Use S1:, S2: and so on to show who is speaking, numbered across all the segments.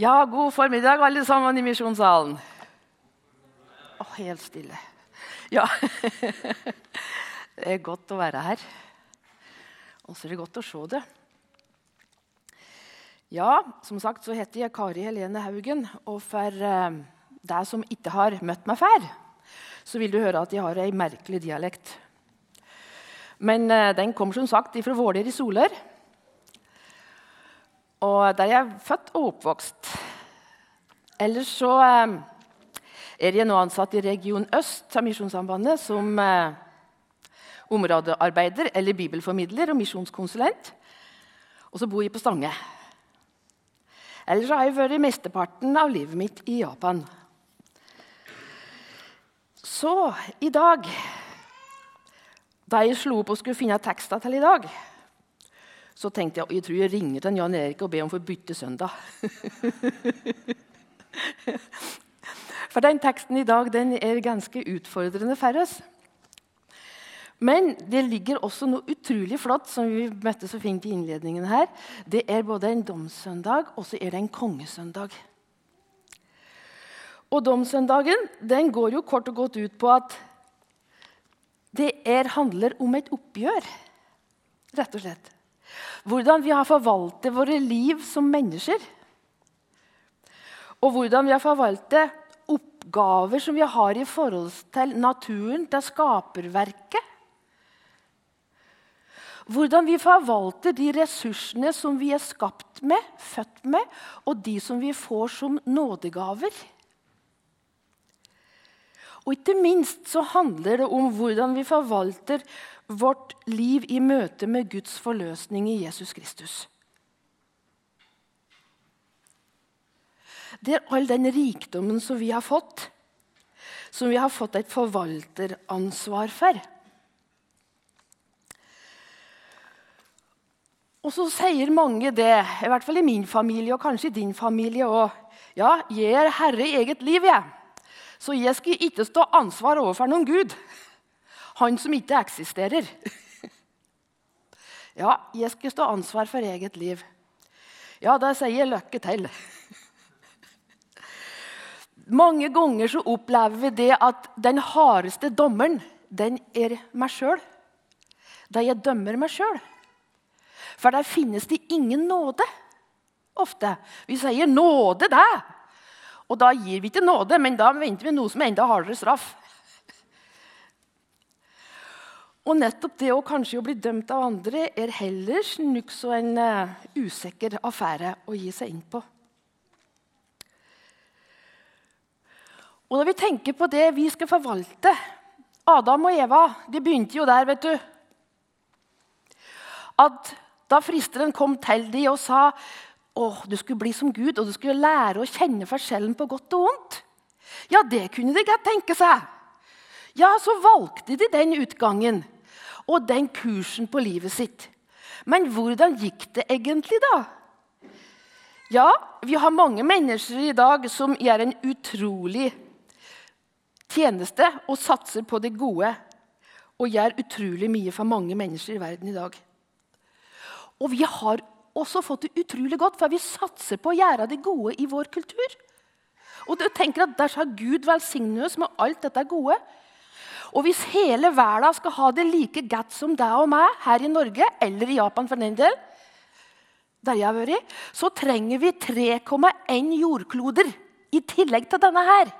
S1: Ja, god formiddag, alle sammen i misjonssalen. Å, helt stille. Ja. Det er godt å være her. Og så er det godt å se det. Ja, som sagt så heter jeg Kari Helene Haugen. Og for eh, deg som ikke har møtt meg før, så vil du høre at jeg har ei merkelig dialekt. Men eh, den kommer som sagt fra Våler i Soler. Og der er jeg født og oppvokst. Ellers så eh, er jeg nå ansatt i Region Øst av Misjonssambandet som eh, områdearbeider eller bibelformidler og misjonskonsulent. Og så bor jeg på Stange. Ellers har jeg vært mesteparten av livet mitt i Japan. Så i dag, da jeg slo opp og skulle finne tekster til i dag, så tenkte jeg jeg tror jeg ringer til Jan Erik og ber om å få bytte søndag. For den teksten i dag den er ganske utfordrende for oss. Men det ligger også noe utrolig flott som vi møtte så fint i innledningen her. Det er både en domssøndag og så er det en kongesøndag. Og Domssøndagen den går jo kort og godt ut på at det er, handler om et oppgjør, rett og slett. Hvordan vi har forvaltet våre liv som mennesker. Og hvordan vi har forvaltet oppgaver som vi har i forhold til naturen, til skaperverket. Hvordan vi forvalter de ressursene som vi er skapt med, født med, og de som vi får som nådegaver. Og ikke minst så handler det om hvordan vi forvalter vårt liv i møte med Guds forløsning i Jesus Kristus. Det er all den rikdommen som vi har fått, som vi har fått et forvalteransvar for. Og så sier mange det, i hvert fall i min familie og kanskje i din familie òg. Ja, jeg er herre i eget liv, jeg. Så jeg skal ikke stå ansvar overfor noen Gud. Han som ikke eksisterer. Ja, jeg skal stå ansvar for eget liv. Ja, da sier jeg lykke til. Mange ganger så opplever vi det at den hardeste dommeren, den er meg sjøl. Da jeg dømmer meg sjøl. For der finnes det ingen nåde ofte. Vi sier 'nåde deg'. Og da gir vi ikke nåde, men da venter vi noe som er enda hardere straff. Og nettopp det å kanskje bli dømt av andre er heller nokså en uh, usikker affære å gi seg inn på. Og når vi tenker på det vi skal forvalte Adam og Eva de begynte jo der, vet du. At da fristeren kom til dem og sa «Åh, du skulle bli som Gud og du skulle lære å kjenne forskjellen på godt og vondt. Ja, det kunne de godt tenke seg. Ja, så valgte de den utgangen og den kursen på livet sitt. Men hvordan gikk det egentlig, da? Ja, vi har mange mennesker i dag som gjør en utrolig tjeneste og satser på det gode. Og gjør utrolig mye for mange mennesker i verden i dag. Og vi har også fått det utrolig godt, for vi satser på å gjøre det gode i vår kultur. Og du tenker at dersom har Gud velsignet oss med alt dette gode. Og hvis hele verden skal ha det like godt som deg og meg her i Norge, eller i Japan for den del, der jeg har vært, så trenger vi 3,1 jordkloder i tillegg til denne her.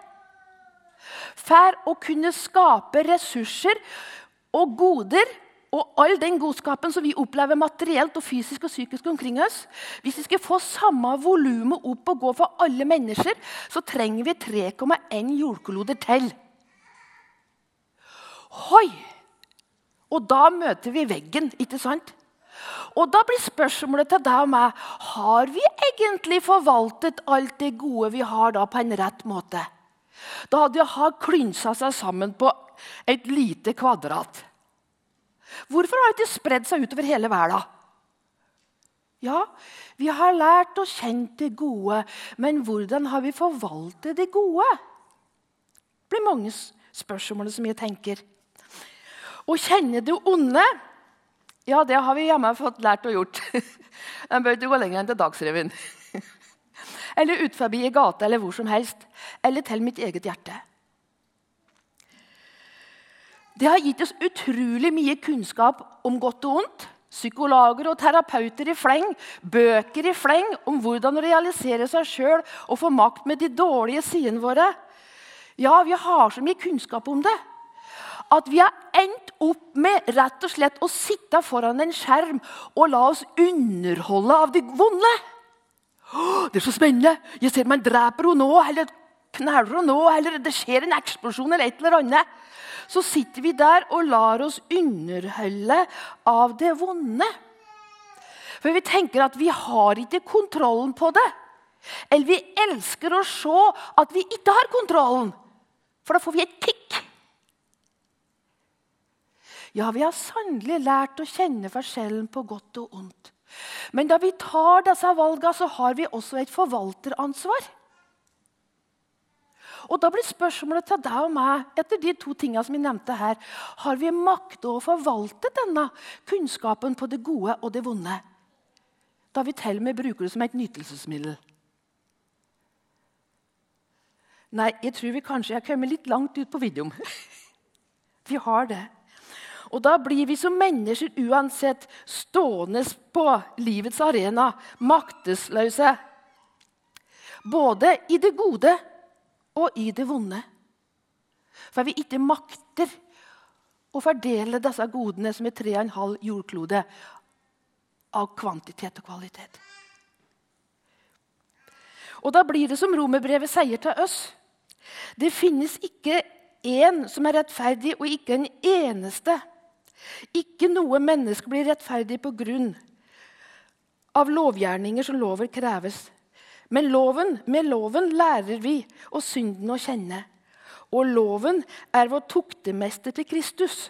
S1: For å kunne skape ressurser og goder og all den godskapen som vi opplever materielt og fysisk og psykisk omkring oss Hvis vi skal få samme volumet opp og gå for alle mennesker, så trenger vi 3,1 jordkloder til. Hoi! Og da møter vi veggen, ikke sant? Og da blir spørsmålet til deg og meg har vi egentlig forvaltet alt det gode vi har da på en rett måte. Da hadde de klynsa seg sammen på et lite kvadrat. Hvorfor har det ikke spredd seg utover hele verden? Ja, vi har lært og kjent det gode, men hvordan har vi forvaltet det gode? Det blir mange spørsmål som jeg tenker. Å kjenne det onde, ja, det har vi hjemme fått lært og gjort. En bør ikke gå lenger enn til Dagsrevyen. eller ut forbi i gata eller hvor som helst, eller til mitt eget hjerte. Det har gitt oss utrolig mye kunnskap om godt og ondt. Psykologer og terapeuter i fleng, bøker i fleng om hvordan å realisere seg sjøl og få makt med de dårlige sidene våre. Ja, vi har så mye kunnskap om det at vi har endt opp med rett og slett å sitte foran en skjerm og la oss underholde av det vonde. Det er så spennende! Jeg ser man dreper henne nå, eller kneler henne nå, eller det skjer en eksplosjon eller et eller annet. Så sitter vi der og lar oss underholde av det vonde. For vi tenker at vi har ikke kontrollen på det. Eller vi elsker å se at vi ikke har kontrollen. For da får vi et kick. Ja, vi har sannelig lært å kjenne forskjellen på godt og ondt. Men da vi tar disse valgene, så har vi også et forvalteransvar. Og Da blir spørsmålet til deg og meg etter de to tingene som vi nevnte her, har vi makt å forvalte denne kunnskapen på det gode og det vonde. Da vi til og med bruker det som et nytelsesmiddel. Nei, jeg tror vi kanskje har kommet litt langt ut på videoen. vi har det. Og da blir vi som mennesker uansett stående på livets arena, maktesløse. Både i det gode og i det vonde. For vi ikke makter å fordele disse godene som er 3,5 jordklode av kvantitet og kvalitet. Og da blir det som romerbrevet sier til oss. Det finnes ikke én som er rettferdig, og ikke en eneste. Ikke noe menneske blir rettferdig på grunn av lovgjerninger som lover kreves. Men loven, med loven lærer vi å synden å kjenne. Og loven er vår tuktemester til Kristus.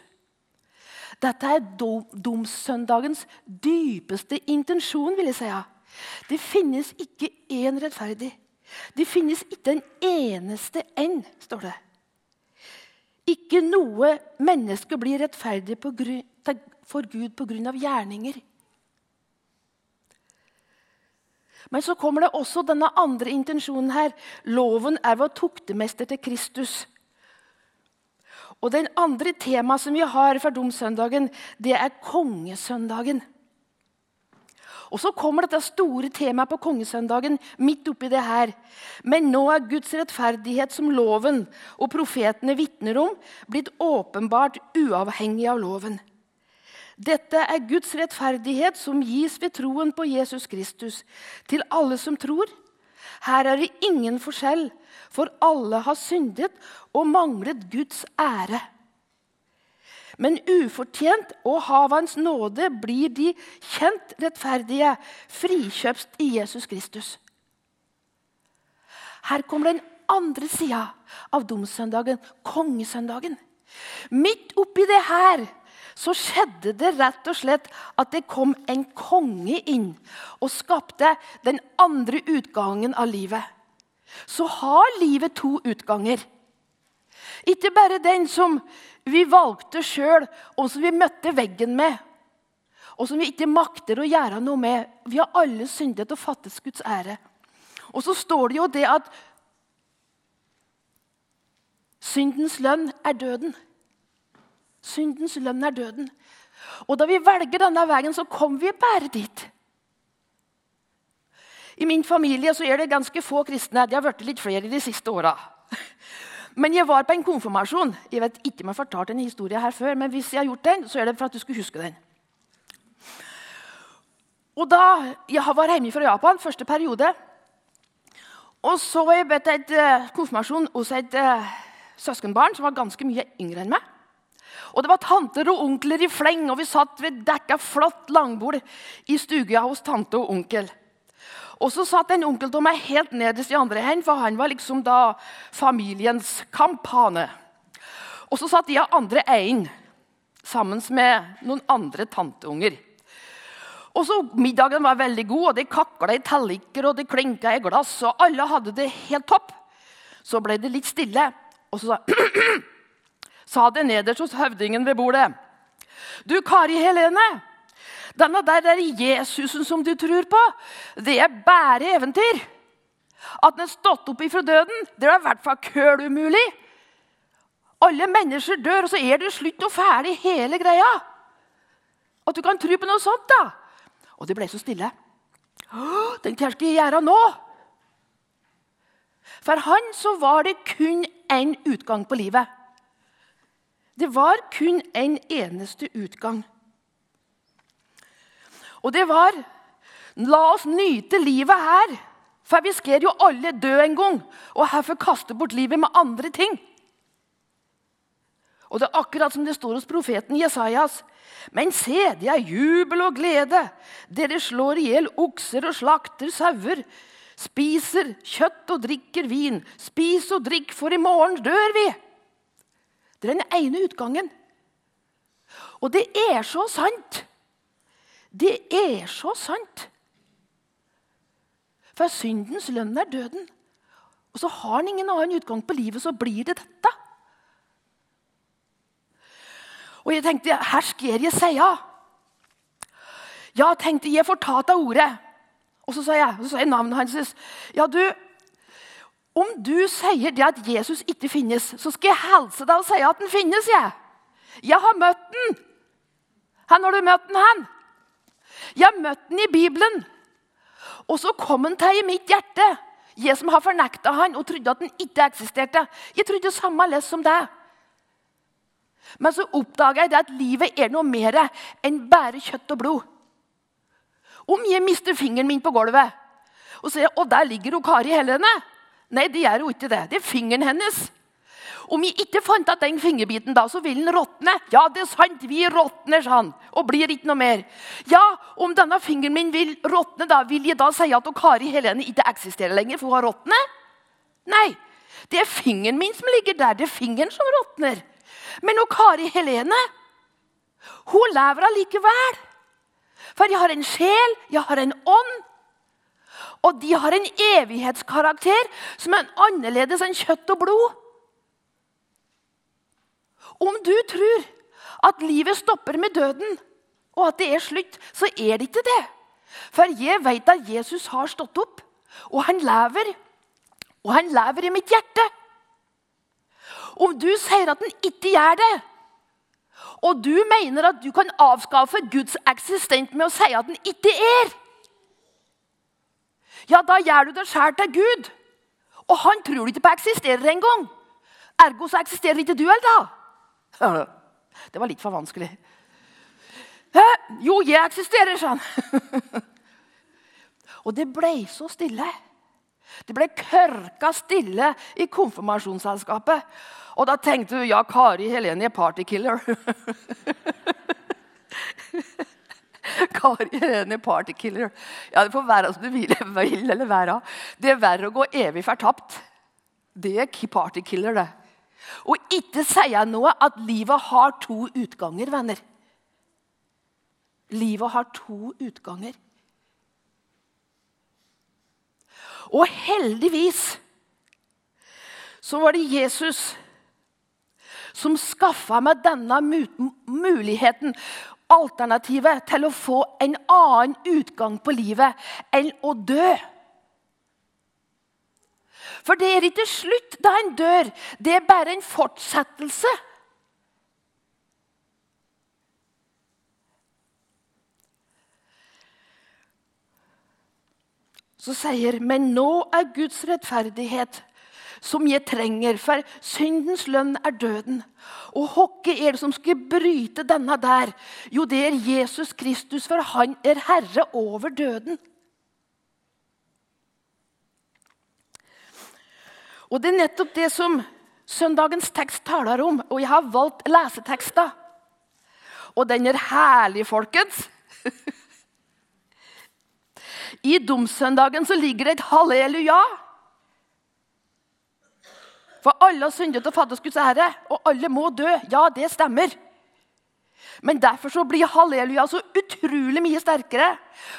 S1: Dette er domssøndagens dypeste intensjon. vil jeg si. Det finnes ikke én rettferdig. Det finnes ikke en eneste en, står det. Ikke noe menneske blir rettferdig for Gud pga. gjerninger. Men så kommer det også denne andre intensjonen her. Loven er vår tuktemester til Kristus. Og Den andre temaet som vi har for domsøndagen, det er kongesøndagen. Og så kommer dette store temaet på kongesøndagen midt oppi det her. Men nå er Guds rettferdighet som loven og profetene vitner om, blitt åpenbart uavhengig av loven. Dette er Guds rettferdighet som gis ved troen på Jesus Kristus, til alle som tror. Her er det ingen forskjell, for alle har syndet og manglet Guds ære. Men ufortjent og av Hans nåde blir de kjent rettferdige, frikjøpt i Jesus Kristus. Her kommer den andre sida av domssøndagen, kongesøndagen. Midt oppi det her så skjedde det rett og slett at det kom en konge inn og skapte den andre utgangen av livet. Så har livet to utganger. Ikke bare den som vi valgte sjøl, og som vi møtte veggen med, og som vi ikke makter å gjøre noe med. Vi har alle syndet og fattet Guds ære. Og så står det jo det at syndens lønn er døden. Syndens lønn er døden. Og da vi velger denne veien, så kommer vi bare dit. I min familie så er det ganske få kristne. De har blitt litt flere de siste åra. Men jeg var på en konfirmasjon. Jeg vet ikke om jeg har fortalt en historie her før, men hvis jeg har gjort den, så er det for at du skulle huske den. Og da, Jeg var hjemme fra Japan første periode. Og så var jeg bedt et uh, konfirmasjon hos et uh, søskenbarn som var ganske mye yngre enn meg. Og Det var tanter og onkler i fleng, og vi satt ved dekka flott langbord i stua hos tante og onkel. Og så satt en onkel til meg helt nederst i andre hend, for han var liksom da familiens kamphane. Og så satt de andre ein sammen med noen andre tanteunger. Og så Middagen var veldig god, og de kakla i talliker og det klinka i glass. og Alle hadde det helt topp. Så ble det litt stille, og så sa, sa det nederst hos høvdingen ved bordet. Du, Kari Helene, denne der, der Jesusen som du tror på, det er bare eventyr. at den er stått opp ifra døden, det er i hvert fall køl umulig. Alle mennesker dør, og så er det slutt og ferdig, hele greia. At du kan tro på noe sånt, da. Og det ble så stille. Den hva skal jeg gjøre nå? For han så var det kun én utgang på livet. Det var kun en eneste utgang. Og det var La oss nyte livet her, for vi skal jo alle dø en gang. Og herfor kaste bort livet med andre ting. Og det er akkurat som det står hos profeten Jesajas. Men se, det er jubel og glede. Dere slår i hjel okser og slakter sauer. Spiser kjøtt og drikker vin. Spis og drikk, for i morgen dør vi. Det er den ene utgangen. Og det er så sant. Det er så sant. For syndens lønn er døden. Og så har han ingen annen utgang på livet, så blir det dette. Og jeg tenkte her skal jeg si ja. Ja, tenkte jeg får ta av ordet. Og så sa jeg, så sa jeg navnet hans. Ja, du, om du sier det at Jesus ikke finnes, så skal jeg helse deg og si at han finnes. Jeg Jeg har møtt den. Han har du møtt den, han? Jeg har møtt den i Bibelen. Og så kom han til i mitt hjerte. Jeg som har fornekta han og trodde at han ikke eksisterte. Jeg trodde samme les som deg. Men så oppdaga jeg at livet er noe mer enn bare kjøtt og blod. Om jeg mister fingeren min på gulvet og sier og der ligger hun Kari Helene Nei, det gjør hun ikke. det. Det er fingeren hennes. Om vi ikke fant at den fingerbiten, da, så vil den råtne. Ja, det er sant, vi råtner, sa han, og blir ikke noe mer. Ja, om denne fingeren min vil råtne, da, vil jeg da si at Kari Helene ikke eksisterer lenger, for hun har råtnet? Nei, det er fingeren min som ligger der. Det er fingeren som råtner. Men og Kari Helene, hun lever allikevel. For jeg har en sjel, jeg har en ånd. Og de har en evighetskarakter som er annerledes enn kjøtt og blod. Om du tror at livet stopper med døden, og at det er slutt, så er det ikke det. For jeg vet at Jesus har stått opp, og han lever. Og han lever i mitt hjerte. Om du sier at han ikke gjør det, og du mener at du kan avskaffe Guds eksistent med å si at han ikke er, ja, da gjør du det sjæl til Gud. Og han tror ikke på eksisterer engang. Ergo så eksisterer ikke du heller. Det var litt for vanskelig. Jo, jeg eksisterer, sa han. Og det ble så stille. Det ble kørka stille i konfirmasjonsselskapet. Og da tenkte du ja, Kari Helene er partykiller. Kari Helene er partykiller. Ja, Det får være som du vil eller være. Det er verre å gå evig fortapt. Det er partykiller, det. Og ikke sier noe at livet har to utganger, venner. Livet har to utganger. Og heldigvis så var det Jesus som skaffa meg denne muligheten, alternativet, til å få en annen utgang på livet enn å dø. For det er ikke slutt da en dør. Det er bare en fortsettelse. Så sier men nå er Guds rettferdighet som jeg trenger, for syndens lønn er døden. Og hvem er det som skal bryte denne der? Jo, det er Jesus Kristus, for han er herre over døden. Og Det er nettopp det som søndagens tekst taler om. Og jeg har valgt lesetekster. Og den er herlig, folkens. I domssøndagen så ligger det et halleluja. For alle har syndet og fattet Guds ære, og alle må dø. Ja, det stemmer. Men derfor så blir halleluja så utrolig mye sterkere.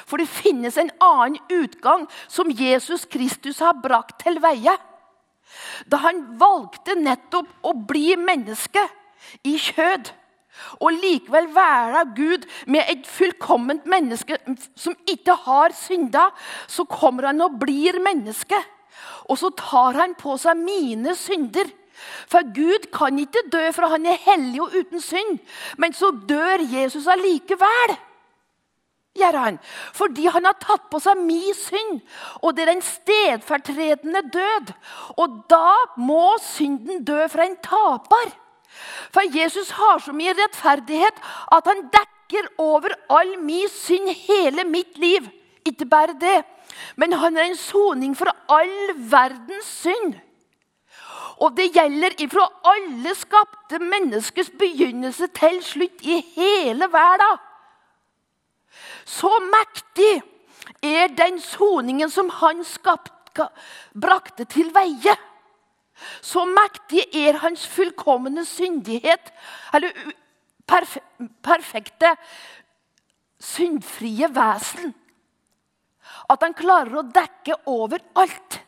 S1: For det finnes en annen utgang som Jesus Kristus har brakt til veie. Da han valgte nettopp å bli menneske i kjød og likevel være Gud med et fullkomment menneske som ikke har synda, så kommer han og blir menneske. og så tar han på seg mine synder. For Gud kan ikke dø, for han er hellig og uten synd. Men så dør Jesus allikevel. Gjør han. Fordi han har tatt på seg min synd. Og det er en stedfortredende død. Og da må synden dø for en taper. For Jesus har så mye rettferdighet at han dekker over all min synd hele mitt liv. Ikke bare det, men han er en soning for all verdens synd. Og det gjelder ifra alle skapte menneskers begynnelse til slutt i hele verden. Så mektig er den soningen som han skapte, brakte til veie. Så mektig er hans fullkomne syndighet, eller perfekte, syndfrie vesen. At han klarer å dekke over alt.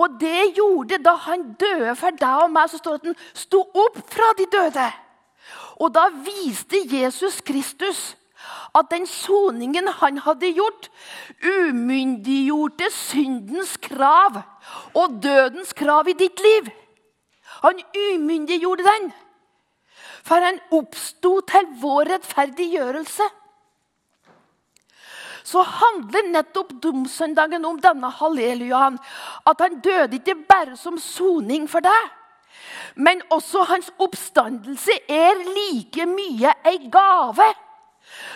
S1: Og det gjorde da han døde for deg og meg. Så står det at han sto opp fra de døde. Og da viste Jesus Kristus at den soningen han hadde gjort, umyndiggjorte syndens krav og dødens krav i ditt liv. Han umyndiggjorde den. For han oppsto til vår rettferdiggjørelse så handler nettopp domsøndagen om denne hallelujaen. At han døde ikke bare som soning for deg, men også hans oppstandelse er like mye ei gave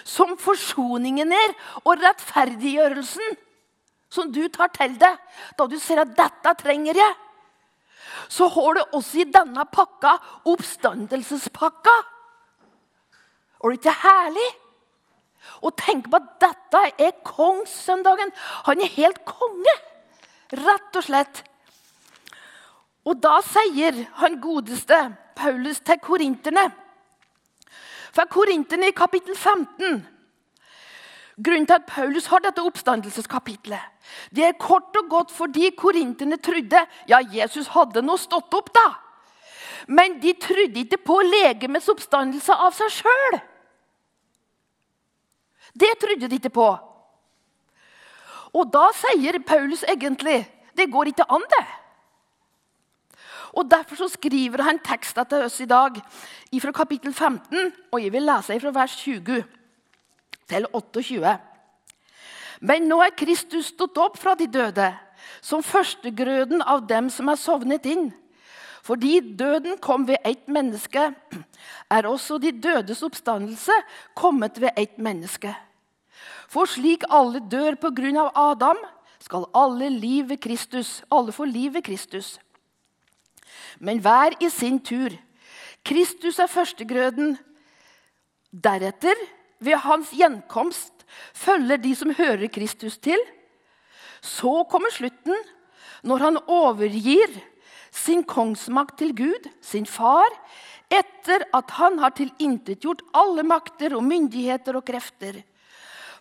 S1: som forsoningen er, og rettferdiggjørelsen som du tar til deg da du ser at 'dette trenger jeg'. Så har du også i denne pakka oppstandelsespakka. Og det er ikke herlig? Og tenk på at dette er kongssøndagen. Han er helt konge, rett og slett. Og da sier han godeste Paulus til korinterne For korinterne i kapittel 15 Grunnen til at Paulus har dette oppstandelseskapitlet, det er kort og godt fordi korinterne trodde ja, Jesus hadde nå stått opp. da. Men de trodde ikke på legemets oppstandelse av seg sjøl. Det trodde de ikke på. Og da sier Paulus egentlig det går ikke an, det. Og Derfor så skriver han tekster til oss i dag fra kapittel 15, og jeg vil lese fra vers 20 til 28. Men nå er Kristus stått opp fra de døde, som førstegrøden av dem som er sovnet inn. Fordi døden kom ved ett menneske, er også de dødes oppstandelse kommet ved ett menneske. For slik alle dør på grunn av Adam, skal alle liv ved Kristus, alle få liv ved Kristus. Men hver i sin tur. Kristus er førstegrøden. Deretter, ved hans gjenkomst, følger de som hører Kristus til. Så kommer slutten, når han overgir sin kongsmakt til Gud, sin far, etter at han har tilintetgjort alle makter og myndigheter og krefter.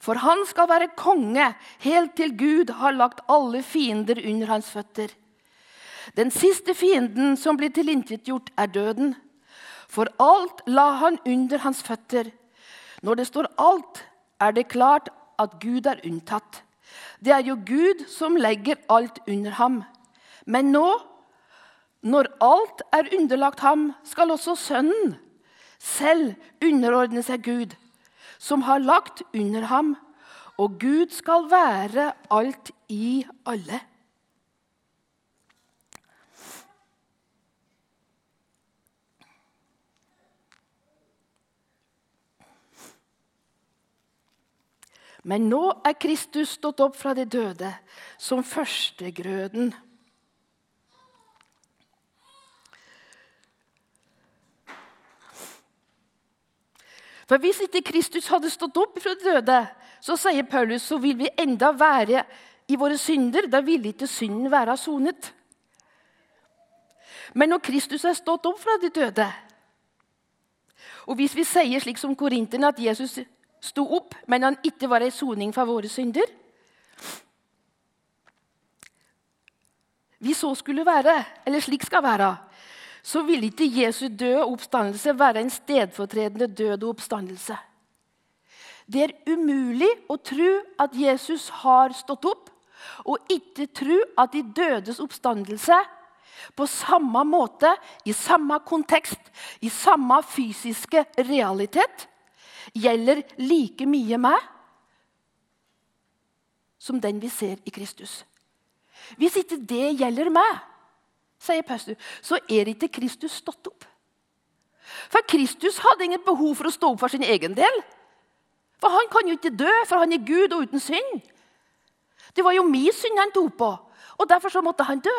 S1: For han skal være konge helt til Gud har lagt alle fiender under hans føtter. Den siste fienden som blir tilintetgjort, er døden. For alt la han under hans føtter. Når det står alt, er det klart at Gud er unntatt. Det er jo Gud som legger alt under ham. Men nå når alt er underlagt ham, skal også Sønnen selv underordne seg Gud, som har lagt under ham, og Gud skal være alt i alle. Men nå er Kristus stått opp fra de døde som førstegrøden For Hvis ikke Kristus hadde stått opp fra de døde, så sier Paulus, så vil vi enda være i våre synder. Da ville ikke synden være sonet. Men når Kristus er stått opp fra de døde Og hvis vi sier slik som korinterne, at Jesus sto opp, men han ikke var ei soning for våre synder Hvis så skulle være, eller slik skal være, så ville ikke Jesu døde oppstandelse være en stedfortredende død og oppstandelse. Det er umulig å tro at Jesus har stått opp, og ikke tro at de dødes oppstandelse på samme måte, i samme kontekst, i samme fysiske realitet, gjelder like mye meg som den vi ser i Kristus. Hvis ikke det gjelder meg, sier Paulus, så er ikke Kristus stått opp. For Kristus hadde ingen behov for å stå opp for sin egen del. For han kan jo ikke dø, for han er Gud og uten synd. Det var jo min synd han tok på, og derfor så måtte han dø.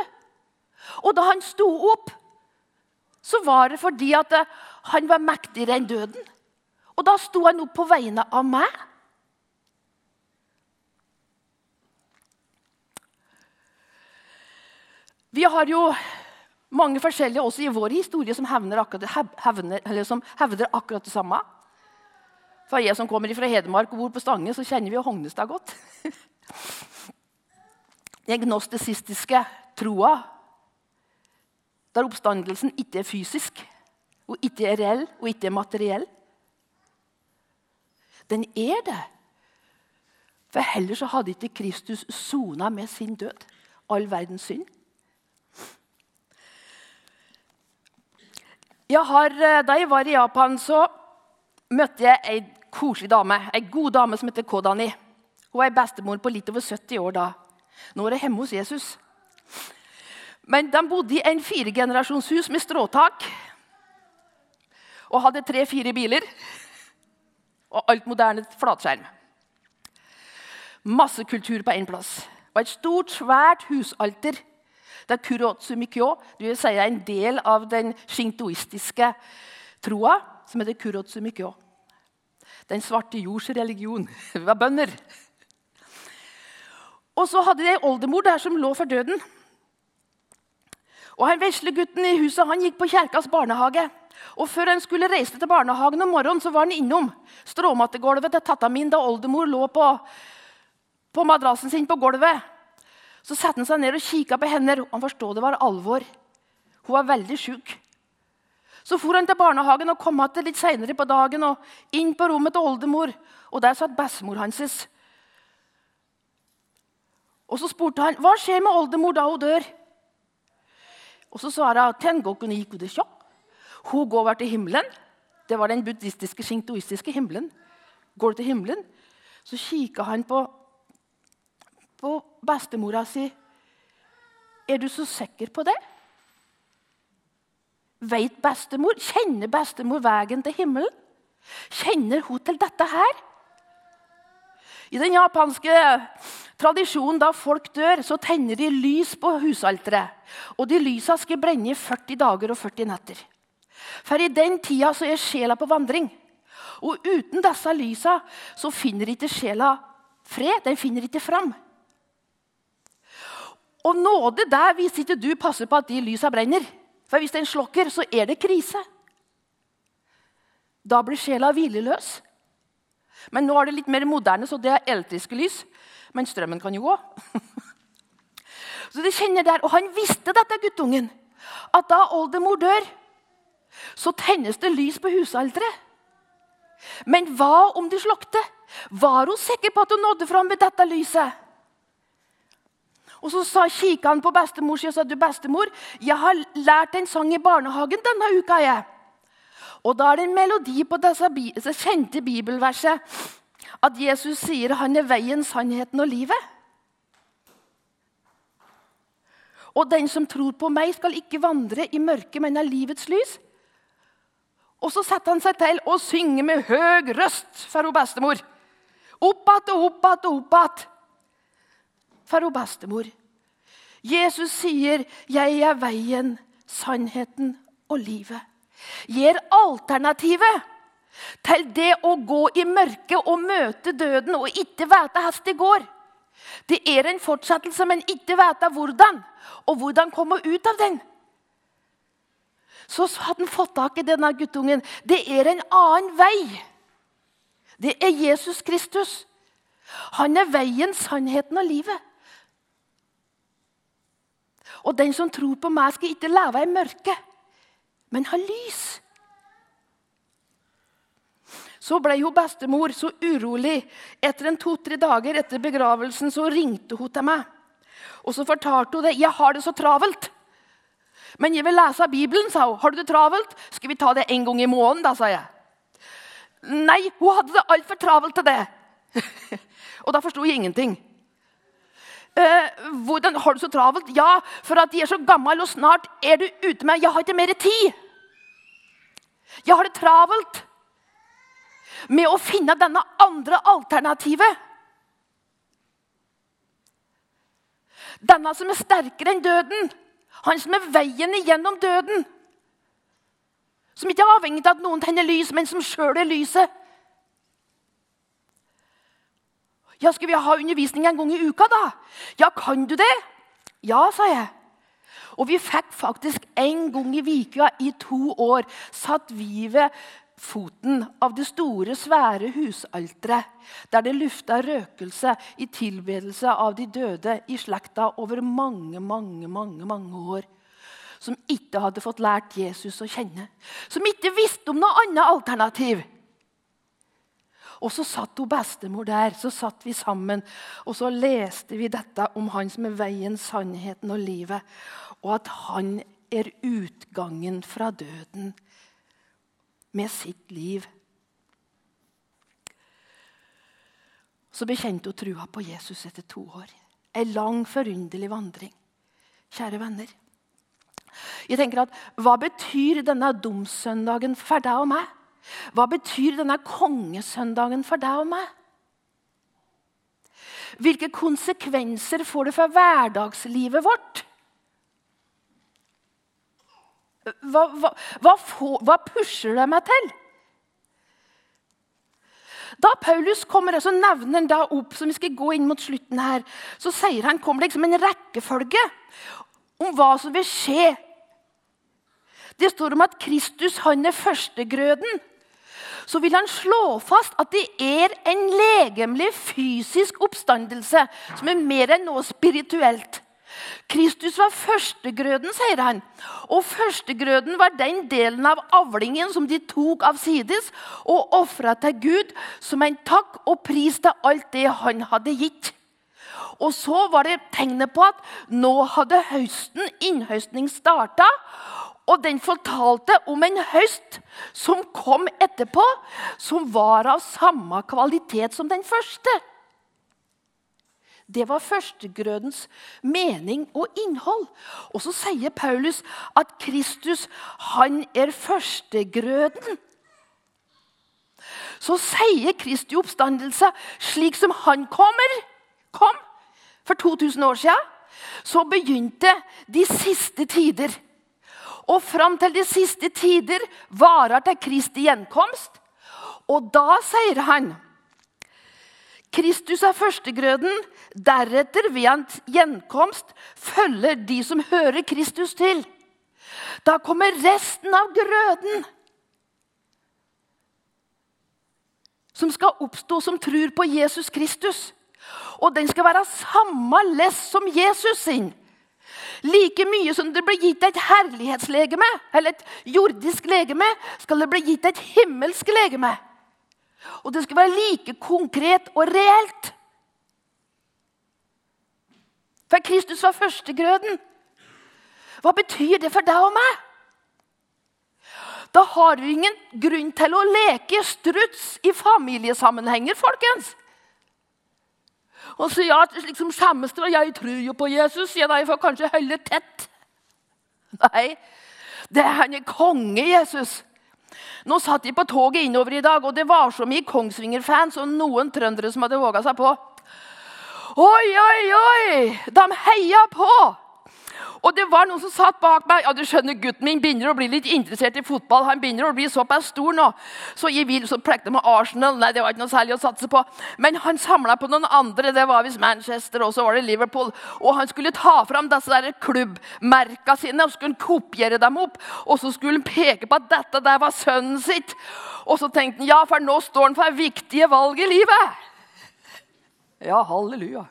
S1: Og da han sto opp, så var det fordi at eh, han var mektigere enn døden. Og da sto han opp på vegne av meg. Vi har jo mange forskjellige også i vår historie som hevner akkurat, hevner, som hevder akkurat det samme. For jeg som kommer fra Hedmark og bor på Stange, så kjenner vi jo Hognestad godt. Den gnostisistiske troa der oppstandelsen ikke er fysisk, og ikke er reell og ikke er materiell. Den er det. For heller så hadde ikke Kristus sona med sin død all verdens synd. Jeg har, eh, da jeg var i Japan, så møtte jeg ei koselig dame. Ei god dame som heter Kodani. Hun er bestemor på litt over 70 år da. Nå er hun hjemme hos Jesus. Men de bodde i en firegenerasjonshus med stråtak. Og hadde tre-fire biler. Og alt moderne flatskjerm. Masse kultur på én plass. Og et stort, svært husalter det er kurotsu mikyo, vil si en del av den shintoistiske troa, som heter kurotsu mikyo. Den svarte jords religion. Vi var bønder. Og så hadde de ei oldemor der som lå for døden. Og han vesle gutten i huset han gikk på kjerkas barnehage. Og Før han skulle reise til barnehagen om morgenen, så var han innom stråmattegulvet til tatta min da oldemor lå på, på madrassen sin på gulvet. Så satte han seg ned og kikka på henne. Han forstod det var alvor. Hun var veldig sjuk. Så for han til barnehagen og kom tilbake litt seinere på dagen. og Inn på rommet til oldemor, og der satt bestemor hans. Og Så spurte han hva skjer med oldemor da hun dør. Og Så svarte hun hun går over til himmelen. Det var den buddhistiske, shintoistiske himmelen. Går du til himmelen, så kikker han på på bestemora si. Er du så sikker på det? Vet bestemor, Kjenner bestemor veien til himmelen? Kjenner hun til dette her? I den japanske tradisjonen da folk dør, så tenner de lys på husalteret. Og de lysa skal brenne i 40 dager og 40 netter. For i den tida så er sjela på vandring. Og uten disse lysa så finner ikke sjela fred. Den finner ikke fram. Og nåde der hvis ikke du passer på at de lysa brenner. For hvis den slokker, så er det krise. Da blir sjela hvileløs. Men nå er det litt mer moderne, så det er elektriske lys. Men strømmen kan jo gå. så de kjenner der, Og han visste dette, guttungen. At da oldemor dør, så tennes det lys på husalteret. Men hva om de slokte? Var hun sikker på at hun nådde fram med dette lyset? Og Så sa, kikka han på bestemor og sa du bestemor, jeg har lært en sang i barnehagen denne uka. jeg. Og Da er det en melodi på disse, disse kjente bibelverset at Jesus sier han er veien, sannheten og livet. Og den som tror på meg, skal ikke vandre i mørket, men av livets lys. Og så setter han seg til å synge med høy røst for bestemor. Opp igjen og opp igjen og opp igjen for bestemor. Jesus sier, 'Jeg er veien, sannheten og livet'. Gir alternativet til det å gå i mørket og møte døden og ikke vite hvordan det går. Det er en fortsettelse, men ikke vite hvordan, og hvordan komme ut av den. Så hadde han fått tak i denne guttungen. Det er en annen vei. Det er Jesus Kristus. Han er veien, sannheten og livet. Og den som tror på meg, skal ikke leve i mørket, men ha lys. så ble hun bestemor så urolig. Etter en to-tre dager etter begravelsen så ringte hun til meg. Og så fortalte hun det. 'Jeg har det så travelt.' 'Men jeg vil lese Bibelen', sa hun. 'Har du det travelt?' 'Skal vi ta det en gang i måneden', da, sa jeg. Nei, hun hadde det altfor travelt til det. og da forsto jeg ingenting. Eh, hvordan Har du så travelt? Ja, for at de er så gammel, og snart er du ute med Jeg har ikke mer tid. Jeg har det travelt med å finne denne andre alternativet. Denne som er sterkere enn døden. Han som er veien igjennom døden. Som ikke er avhengig av at noen tenner lys, men som sjøl er lyset. Ja, Skal vi ha undervisning en gang i uka, da? Ja, kan du det? Ja, sa jeg. Og vi fikk faktisk en gang i uka i to år satt vi ved foten av det store, svære husalteret, der det lufta røkelse i tilbedelse av de døde i slekta over mange, mange, mange, mange år. Som ikke hadde fått lært Jesus å kjenne. Som ikke visste om noe annet alternativ. Og så satt hun bestemor der, så satt vi sammen, og så leste vi dette om han som er veien, sannheten og livet, og at han er utgangen fra døden med sitt liv. Så bekjente hun trua på Jesus etter to år. En lang, forunderlig vandring. Kjære venner. Jeg tenker at, Hva betyr denne domssøndagen for deg og meg? Hva betyr denne kongesøndagen for deg og meg? Hvilke konsekvenser får det for hverdagslivet vårt? Hva, hva, hva, hva pusher det meg til? Da Paulus kommer, så nevner han da opp som vi skal gå inn mot slutten her, så sier han kommer liksom en rekkefølge om hva som vil skje. Det står om at Kristus han er førstegrøden. Så vil han slå fast at det er en legemlig, fysisk oppstandelse som er mer enn noe spirituelt. Kristus var førstegrøden, sier han. Og førstegrøden var den delen av avlingen som de tok av sides og ofra til Gud som en takk og pris til alt det han hadde gitt. Og så var det tegnet på at nå hadde høsten, innhøstning, starta. Og den fortalte om en høst som kom etterpå, som var av samme kvalitet som den første. Det var førstegrødens mening og innhold. Og så sier Paulus at Kristus, han er førstegrøden. Så sier Kristi oppstandelse slik som han kommer, kom for 2000 år siden, så begynte de siste tider. Og fram til de siste tider varer til Kristi gjenkomst. Og da sier han Kristus er førstegrøden. Deretter, ved hans gjenkomst, følger de som hører Kristus til. Da kommer resten av grøden. Som skal oppstå som tror på Jesus Kristus. Og den skal være samme less som Jesus sin. Like mye som det blir gitt et herlighetslegeme, eller et jordisk legeme, skal det bli gitt et himmelsk legeme. Og det skal være like konkret og reelt. For Kristus var førstegrøden. Hva betyr det for deg og meg? Da har vi ingen grunn til å leke struts i familiesammenhenger, folkens. Og så ja, liksom skjemmes det, jeg tror jo på Jesus. Ja, jeg får kanskje holde tett. Nei, det er han er konge, Jesus. Nå satt de på toget innover i dag, og det var så mye Kongsvinger-fans og noen trøndere som hadde våga seg på. Oi, oi, oi! De heia på! Og det var noen som satt bak meg. Ja, du skjønner, Gutten min begynner å bli litt interessert i fotball. Han begynner å bli såpass stor nå. Så jeg vil, så plekte med Arsenal. Nei, det var ikke noe særlig å satse på. Men han samla på noen andre. Det var visst Manchester, og så var det Liverpool. Og han skulle ta fram disse der klubbmerka sine og skulle kopiere dem opp. Og så skulle han peke på at dette der var sønnen sitt. Og så tenkte han ja, for nå står han for viktige valg i livet. Ja, halleluja.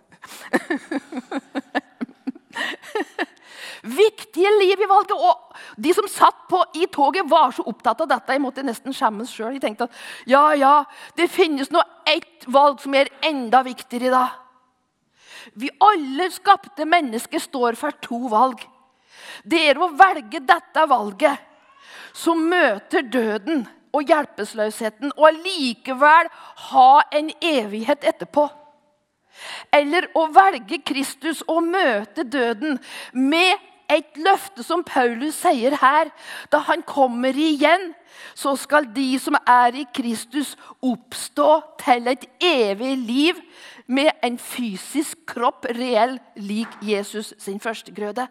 S1: Viktige liv i valget. Og de som satt på, i toget, var så opptatt av dette. Jeg måtte nesten skjemmes sjøl. Jeg tenkte at ja, ja, det finnes nå ett valg som er enda viktigere i dag. Vi alle skapte mennesker står for to valg. Det er å velge dette valget som møter døden og hjelpeløsheten, og allikevel ha en evighet etterpå. Eller å velge Kristus og møte døden med et løfte som Paulus sier her. Da han kommer igjen, så skal de som er i Kristus, oppstå til et evig liv med en fysisk kropp reell lik Jesus sin førstegrøde.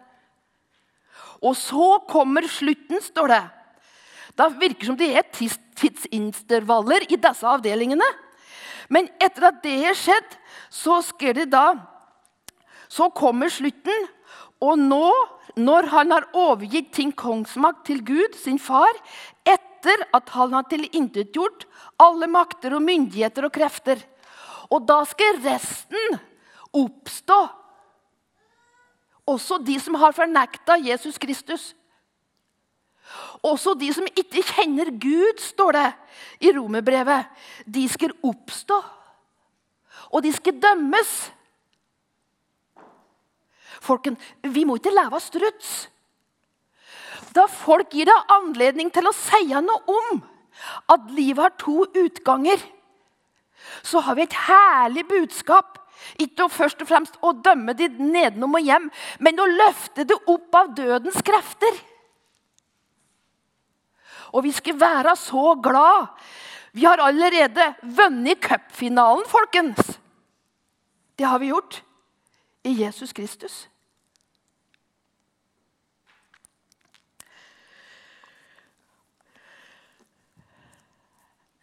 S1: Og så kommer slutten, står det. Da virker som det er tidsintervaller i disse avdelingene. Men etter at det har skjedd, så skal det da Så kommer slutten. Og nå, når han har overgitt sin kongsmakt til Gud, sin far, etter at han har tilintetgjort alle makter og myndigheter og krefter, og da skal resten oppstå. Også de som har fornekta Jesus Kristus. Også de som ikke kjenner Gud, står det i romerbrevet. De skal oppstå, og de skal dømmes. Folken, vi må ikke leve av struts. Da folk gir deg anledning til å si noe om at livet har to utganger, så har vi et herlig budskap. Ikke først og fremst å dømme de nedenom og hjem, men å løfte det opp av dødens krefter. Og vi skal være så glad. Vi har allerede vunnet cupfinalen, folkens. Det har vi gjort i Jesus Kristus.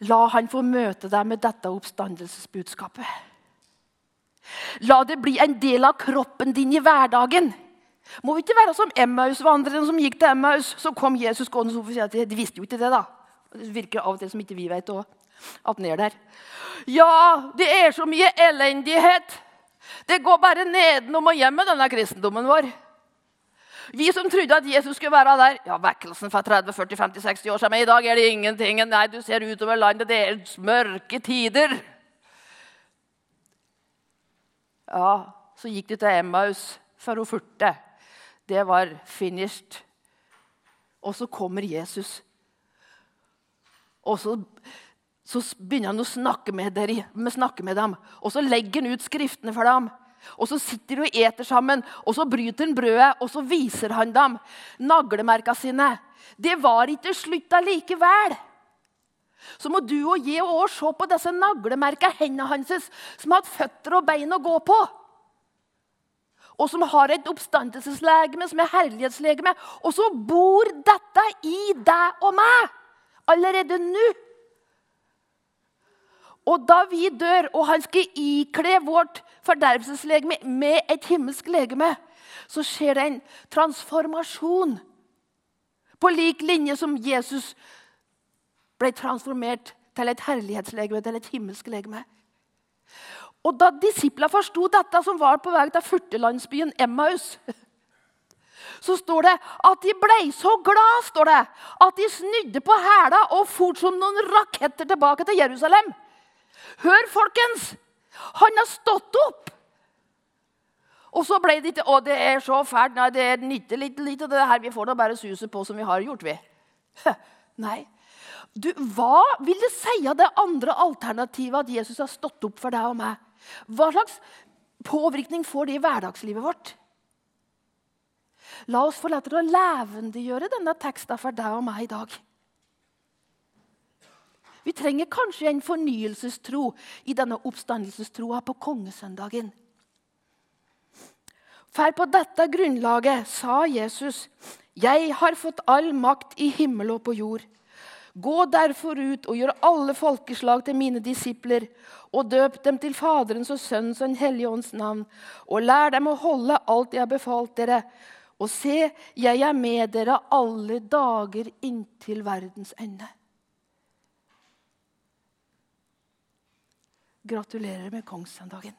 S1: La han få møte deg med dette oppstandelsesbudskapet. La det bli en del av kroppen din i hverdagen. Må vi ikke være som Emmaus-vandrerne som gikk til Emmaus? Så kom Jesus gående og sa de visste jo ikke det. da. Det virker av og til som ikke vi vet også, at den er der. Ja, det er så mye elendighet. Det går bare nedenom og hjem med denne kristendommen vår. Vi som trodde at Jesus skulle være der ja, Vekkelsen for 30, 40, 50, 60 år siden. Men i dag er det ingenting. Nei, du ser utover landet. Det er mørke tider. Ja, så gikk de til Emmaus for å furte. Det var finished. Og så kommer Jesus. Og så, så begynner han å snakke med, dere, snakke med dem. Og så legger han ut skriftene for dem. Og så sitter de og eter sammen, og så bryter han brødet, og så viser han dem naglemerka sine. Det var ikke slutt allikevel. Så må du og jeg òg se på disse naglemerka hendene hans, som har hatt føtter og bein å gå på. Og som har et oppstandelseslegeme som er herlighetslegeme. Og så bor dette i deg og meg allerede nå. Og da vi dør, og han skal ikle vårt fordervelseslegeme med et himmelsk legeme, så skjer det en transformasjon. På lik linje som Jesus ble transformert til et herlighetslegeme, til et himmelsk legeme. Og Da disiplene forsto dette, som var på vei til furtelandsbyen Emmaus, så står det at de ble så glad står det, at de snudde på hæla og for som noen raketter tilbake til Jerusalem. Hør, folkens! Han har stått opp! Og så ble det ikke Å, det er så fælt. Nei, det nytter litt, litt av det her. Vi får da bare suset på som vi har gjort, vi. Nei. Du, hva vil det si av det andre alternativet at Jesus har stått opp for deg og meg? Hva slags påvirkning får det i hverdagslivet vårt? La oss få lov til å levendegjøre denne teksten for deg og meg i dag. Vi trenger kanskje en fornyelsestro i denne oppstandelsestroa på kongesøndagen. For på dette grunnlaget sa Jesus, 'Jeg har fått all makt i himmel og på jord.' Gå derfor ut og gjør alle folkeslag til mine disipler, og døp dem til Faderens og Sønnens og Den hellige ånds navn, og lær dem å holde alt jeg har befalt dere. Og se, jeg er med dere alle dager inntil verdens ende. Gratulerer med kongssøndagen.